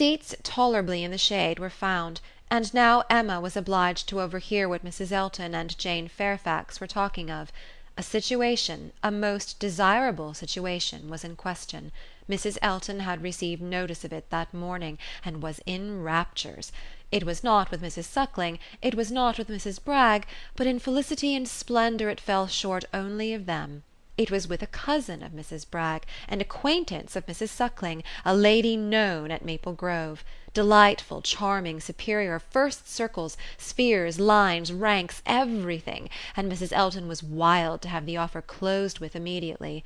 Seats tolerably in the shade were found, and now Emma was obliged to overhear what Mrs. Elton and Jane Fairfax were talking of. A situation, a most desirable situation, was in question. Mrs. Elton had received notice of it that morning, and was in raptures. It was not with Mrs. Suckling, it was not with Mrs. Bragg, but in felicity and splendour it fell short only of them. It was with a cousin of Mrs. Bragg, an acquaintance of Mrs. Suckling, a lady known at Maple Grove. Delightful, charming, superior, first circles, spheres, lines, ranks, everything, and Mrs. Elton was wild to have the offer closed with immediately.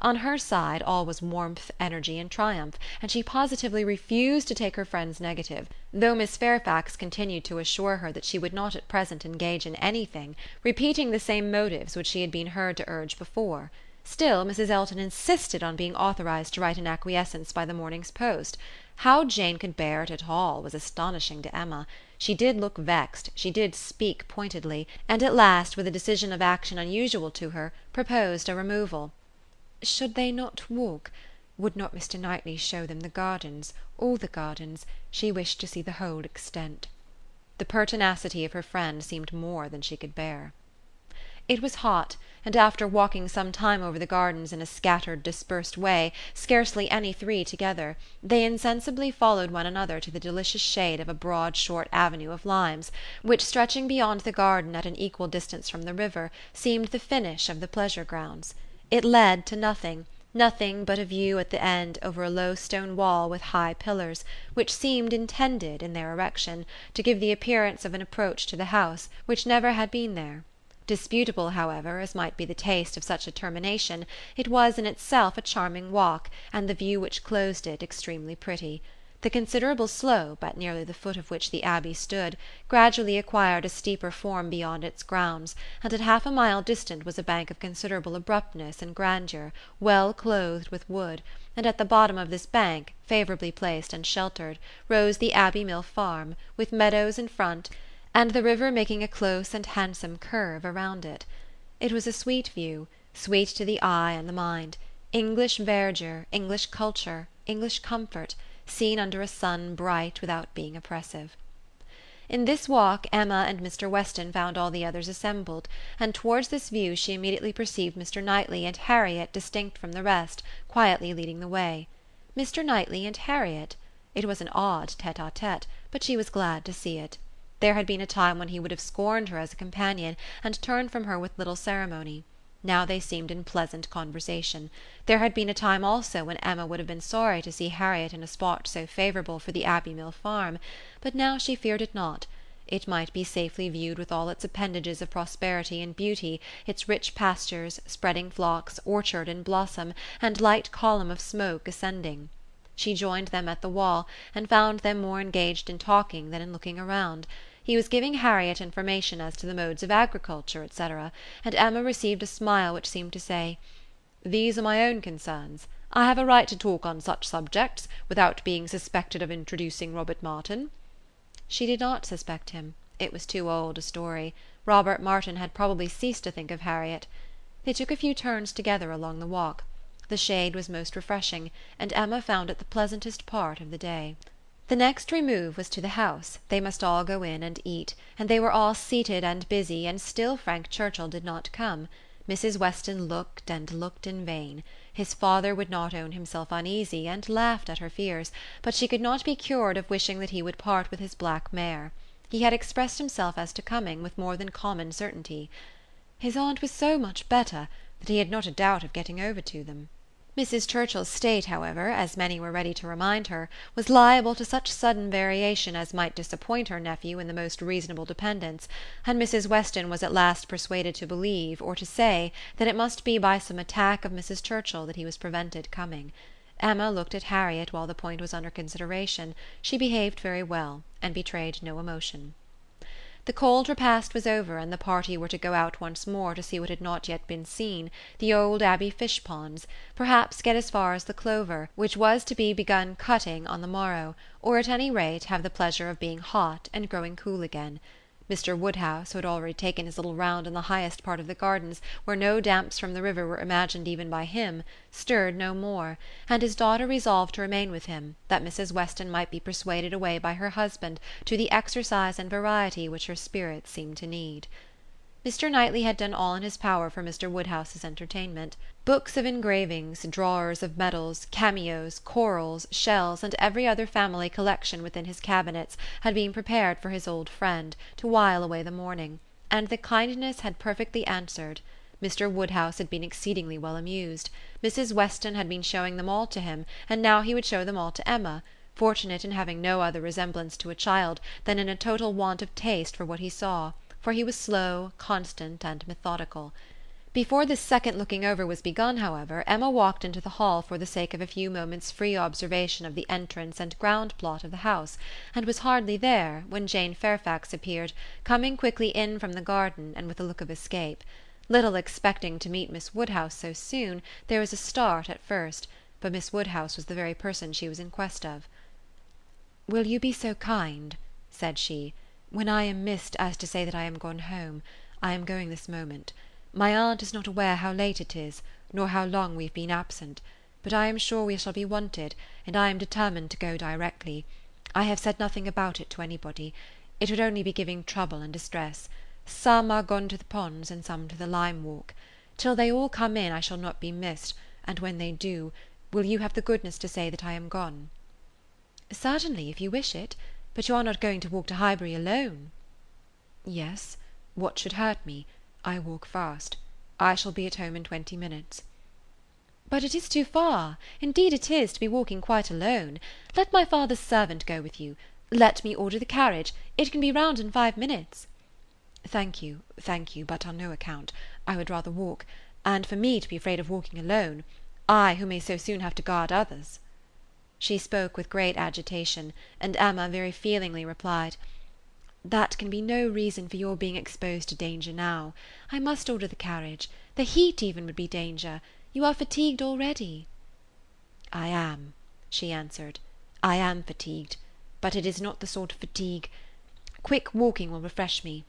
On her side all was warmth, energy and triumph, and she positively refused to take her friend's negative, though Miss Fairfax continued to assure her that she would not at present engage in anything, repeating the same motives which she had been heard to urge before. Still Mrs. Elton insisted on being authorized to write an acquiescence by the morning's post. How Jane could bear it at all was astonishing to Emma. She did look vexed, she did speak pointedly, and at last, with a decision of action unusual to her, proposed a removal. "Should they not walk? Would not Mr. Knightley show them the gardens, all the gardens? She wished to see the whole extent." The pertinacity of her friend seemed more than she could bear. It was hot, and after walking some time over the gardens in a scattered dispersed way, scarcely any three together, they insensibly followed one another to the delicious shade of a broad short avenue of limes, which, stretching beyond the garden at an equal distance from the river, seemed the finish of the pleasure grounds. It led to nothing, nothing but a view at the end over a low stone wall with high pillars, which seemed intended, in their erection, to give the appearance of an approach to the house, which never had been there. Disputable, however, as might be the taste of such a termination, it was in itself a charming walk, and the view which closed it extremely pretty. The considerable slope, at nearly the foot of which the Abbey stood, gradually acquired a steeper form beyond its grounds, and at half a mile distant was a bank of considerable abruptness and grandeur, well clothed with wood, and at the bottom of this bank, favourably placed and sheltered, rose the Abbey Mill farm, with meadows in front and the river making a close and handsome curve around it. It was a sweet view, sweet to the eye and the mind; English verdure, English culture, English comfort, seen under a sun bright without being oppressive. In this walk Emma and Mr. Weston found all the others assembled, and towards this view she immediately perceived Mr. Knightley and Harriet distinct from the rest, quietly leading the way. Mr. Knightley and Harriet! It was an odd tete, but she was glad to see it. There had been a time when he would have scorned her as a companion, and turned from her with little ceremony. Now they seemed in pleasant conversation. There had been a time also when Emma would have been sorry to see Harriet in a spot so favourable for the Abbey Mill farm; but now she feared it not. It might be safely viewed with all its appendages of prosperity and beauty, its rich pastures, spreading flocks, orchard in blossom, and light column of smoke ascending. She joined them at the wall, and found them more engaged in talking than in looking around. He was giving Harriet information as to the modes of agriculture, &c., and Emma received a smile which seemed to say, "These are my own concerns. I have a right to talk on such subjects, without being suspected of introducing Robert Martin." She did not suspect him; it was too old a story; Robert Martin had probably ceased to think of Harriet. They took a few turns together along the walk. The shade was most refreshing, and Emma found it the pleasantest part of the day. The next remove was to the house; they must all go in and eat; and they were all seated and busy, and still Frank Churchill did not come. Mrs. Weston looked and looked in vain. His father would not own himself uneasy, and laughed at her fears; but she could not be cured of wishing that he would part with his black mare. He had expressed himself as to coming, with more than common certainty. His aunt was so much better, that he had not a doubt of getting over to them. Mrs. Churchill's state, however, as many were ready to remind her, was liable to such sudden variation as might disappoint her nephew in the most reasonable dependence, and Mrs. Weston was at last persuaded to believe, or to say, that it must be by some attack of Mrs. Churchill that he was prevented coming. Emma looked at Harriet while the point was under consideration; she behaved very well, and betrayed no emotion. The cold repast was over, and the party were to go out once more to see what had not yet been seen, the old Abbey fish ponds, perhaps get as far as the clover, which was to be begun cutting on the morrow, or at any rate have the pleasure of being hot and growing cool again. Mr. Woodhouse, who had already taken his little round in the highest part of the gardens, where no damps from the river were imagined even by him, stirred no more, and his daughter resolved to remain with him, that Mrs. Weston might be persuaded away by her husband to the exercise and variety which her spirits seemed to need. Mr. Knightley had done all in his power for Mr. Woodhouse's entertainment. Books of engravings, drawers of medals, cameos, corals, shells, and every other family collection within his cabinets had been prepared for his old friend, to while away the morning; and the kindness had perfectly answered. Mr. Woodhouse had been exceedingly well amused. Mrs. Weston had been showing them all to him, and now he would show them all to Emma, fortunate in having no other resemblance to a child than in a total want of taste for what he saw for he was slow, constant, and methodical. Before this second looking over was begun, however, Emma walked into the hall for the sake of a few moments' free observation of the entrance and ground plot of the house, and was hardly there when Jane Fairfax appeared, coming quickly in from the garden and with a look of escape. Little expecting to meet Miss Woodhouse so soon, there was a start at first, but Miss Woodhouse was the very person she was in quest of. "Will you be so kind," said she, when I am missed as to say that I am gone home, I am going this moment. My aunt is not aware how late it is, nor how long we have been absent; but I am sure we shall be wanted, and I am determined to go directly. I have said nothing about it to anybody. It would only be giving trouble and distress. Some are gone to the ponds and some to the lime walk. Till they all come in I shall not be missed, and when they do, will you have the goodness to say that I am gone?" "Certainly, if you wish it. But you are not going to walk to Highbury alone?" "Yes. What should hurt me? I walk fast. I shall be at home in twenty minutes." "But it is too far, indeed it is, to be walking quite alone. Let my father's servant go with you. Let me order the carriage. It can be round in five minutes." "Thank you, thank you, but on no account. I would rather walk. And for me to be afraid of walking alone I who may so soon have to guard others!" She spoke with great agitation, and Emma very feelingly replied: "That can be no reason for your being exposed to danger now. I must order the carriage. The heat even would be danger. You are fatigued already." "I am," she answered, "I am fatigued; but it is not the sort of fatigue quick walking will refresh me.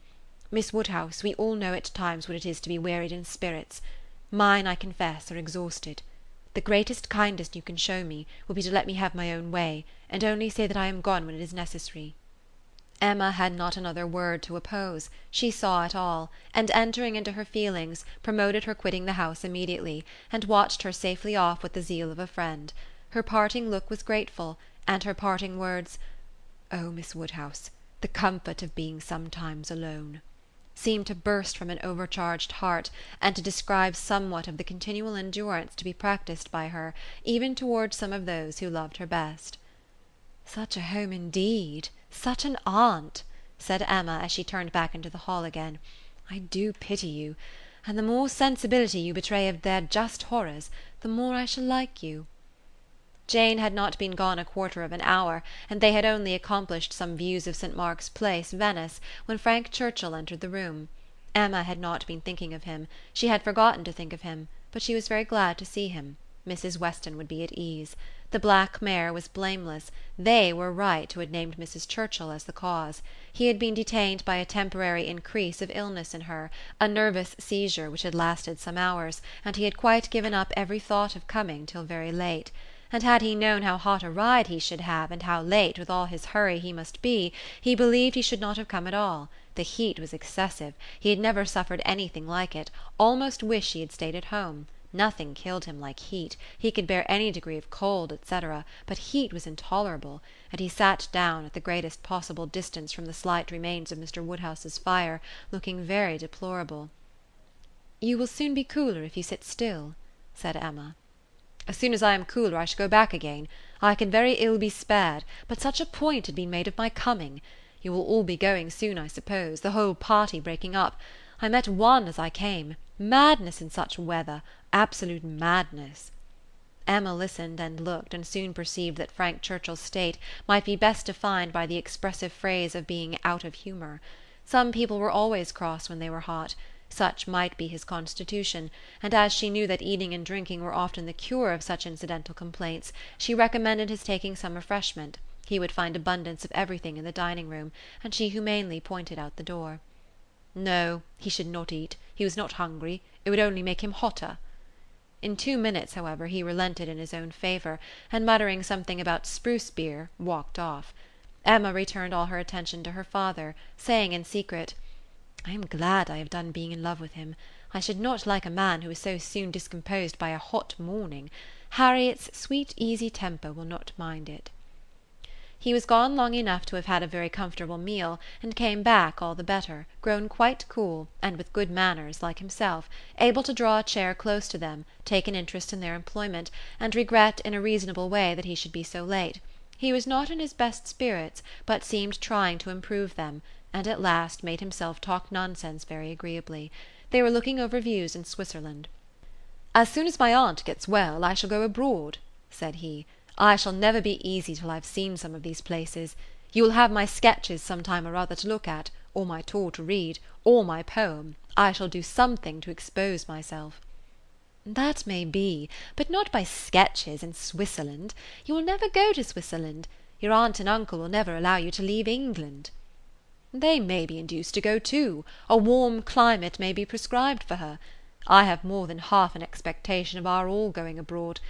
Miss Woodhouse, we all know at times what it is to be wearied in spirits. Mine, I confess, are exhausted. The greatest kindness you can show me will be to let me have my own way, and only say that I am gone when it is necessary." Emma had not another word to oppose; she saw it all, and entering into her feelings, promoted her quitting the house immediately, and watched her safely off with the zeal of a friend. Her parting look was grateful, and her parting words, "Oh, Miss Woodhouse, the comfort of being sometimes alone!" Seemed to burst from an overcharged heart, and to describe somewhat of the continual endurance to be practised by her even towards some of those who loved her best. "Such a home indeed! Such an aunt!" said Emma as she turned back into the hall again. "I do pity you; and the more sensibility you betray of their just horrors, the more I shall like you. Jane had not been gone a quarter of an hour, and they had only accomplished some views of St. Mark's Place, Venice, when Frank Churchill entered the room. Emma had not been thinking of him; she had forgotten to think of him, but she was very glad to see him. Mrs. Weston would be at ease. The black mare was blameless; they were right who had named Mrs. Churchill as the cause. He had been detained by a temporary increase of illness in her, a nervous seizure which had lasted some hours, and he had quite given up every thought of coming till very late and had he known how hot a ride he should have and how late, with all his hurry, he must be, he believed he should not have come at all. The heat was excessive; he had never suffered anything like it, almost wished he had stayed at home. Nothing killed him like heat; he could bear any degree of cold, etc., but heat was intolerable, and he sat down, at the greatest possible distance from the slight remains of Mr. Woodhouse's fire, looking very deplorable. "You will soon be cooler if you sit still," said Emma. As soon as I am cooler I shall go back again. I can very ill be spared, but such a point had been made of my coming. You will all be going soon, I suppose, the whole party breaking up. I met one as I came. Madness in such weather absolute madness." Emma listened and looked, and soon perceived that Frank Churchill's state might be best defined by the expressive phrase of being out of humour. Some people were always cross when they were hot. Such might be his constitution, and as she knew that eating and drinking were often the cure of such incidental complaints, she recommended his taking some refreshment. He would find abundance of everything in the dining room, and she humanely pointed out the door. No, he should not eat; he was not hungry; it would only make him hotter. In two minutes, however, he relented in his own favour, and muttering something about spruce beer, walked off. Emma returned all her attention to her father, saying in secret, "I am glad I have done being in love with him. I should not like a man who is so soon discomposed by a hot morning. Harriet's sweet easy temper will not mind it." He was gone long enough to have had a very comfortable meal, and came back all the better, grown quite cool, and with good manners, like himself, able to draw a chair close to them, take an interest in their employment, and regret in a reasonable way that he should be so late. He was not in his best spirits, but seemed trying to improve them, and at last made himself talk nonsense very agreeably. They were looking over views in Switzerland. "As soon as my aunt gets well, I shall go abroad," said he. "I shall never be easy till I've seen some of these places. You will have my sketches some time or other to look at, or my tour to read, or my poem. I shall do something to expose myself." "That may be, but not by sketches in Swisserland. You will never go to Swisserland. Your aunt and uncle will never allow you to leave England." "They may be induced to go too. A warm climate may be prescribed for her. I have more than half an expectation of our all going abroad.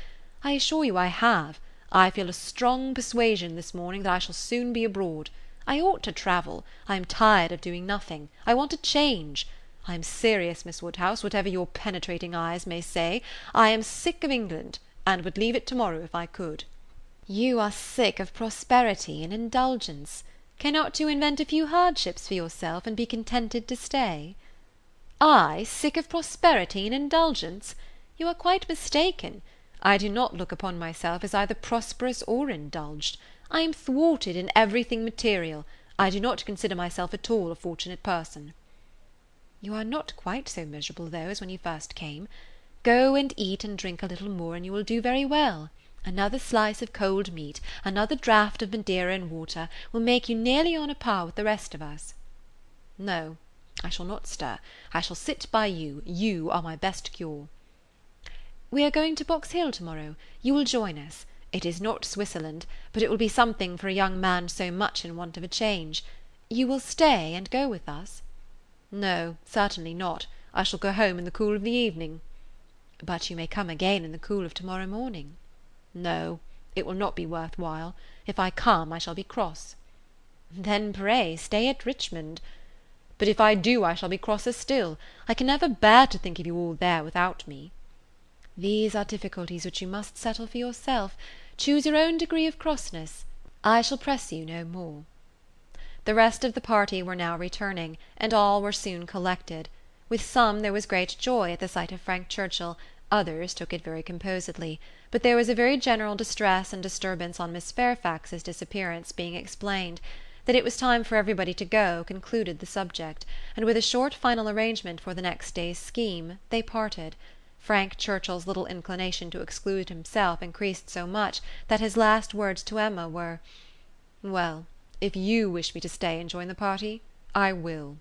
I assure you I have. I feel a strong persuasion this morning that I shall soon be abroad. I ought to travel. I am tired of doing nothing. I want a change. I am serious, Miss Woodhouse, whatever your penetrating eyes may say. I am sick of England, and would leave it to morrow if I could." "You are sick of prosperity and indulgence. Cannot you invent a few hardships for yourself, and be contented to stay?" "I sick of prosperity and indulgence? You are quite mistaken. I do not look upon myself as either prosperous or indulged. I am thwarted in everything material. I do not consider myself at all a fortunate person. You are not quite so miserable, though, as when you first came. Go and eat and drink a little more, and you will do very well. Another slice of cold meat, another draught of Madeira and water, will make you nearly on a par with the rest of us. No, I shall not stir. I shall sit by you. You are my best cure. We are going to Box Hill to morrow. You will join us. It is not Swisserland, but it will be something for a young man so much in want of a change. You will stay and go with us? "No, certainly not. I shall go home in the cool of the evening." "But you may come again in the cool of to morrow morning." "No, it will not be worth while. If I come I shall be cross." "Then pray stay at Richmond." "But if I do I shall be crosser still. I can never bear to think of you all there without me." "These are difficulties which you must settle for yourself. Choose your own degree of crossness. I shall press you no more. The rest of the party were now returning, and all were soon collected. With some there was great joy at the sight of Frank Churchill, others took it very composedly; but there was a very general distress and disturbance on Miss Fairfax's disappearance being explained. That it was time for everybody to go concluded the subject, and with a short final arrangement for the next day's scheme, they parted. Frank Churchill's little inclination to exclude himself increased so much that his last words to Emma were: "Well! If you wish me to stay and join the party, I will."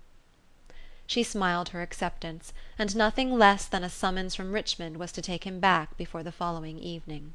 She smiled her acceptance, and nothing less than a summons from Richmond was to take him back before the following evening.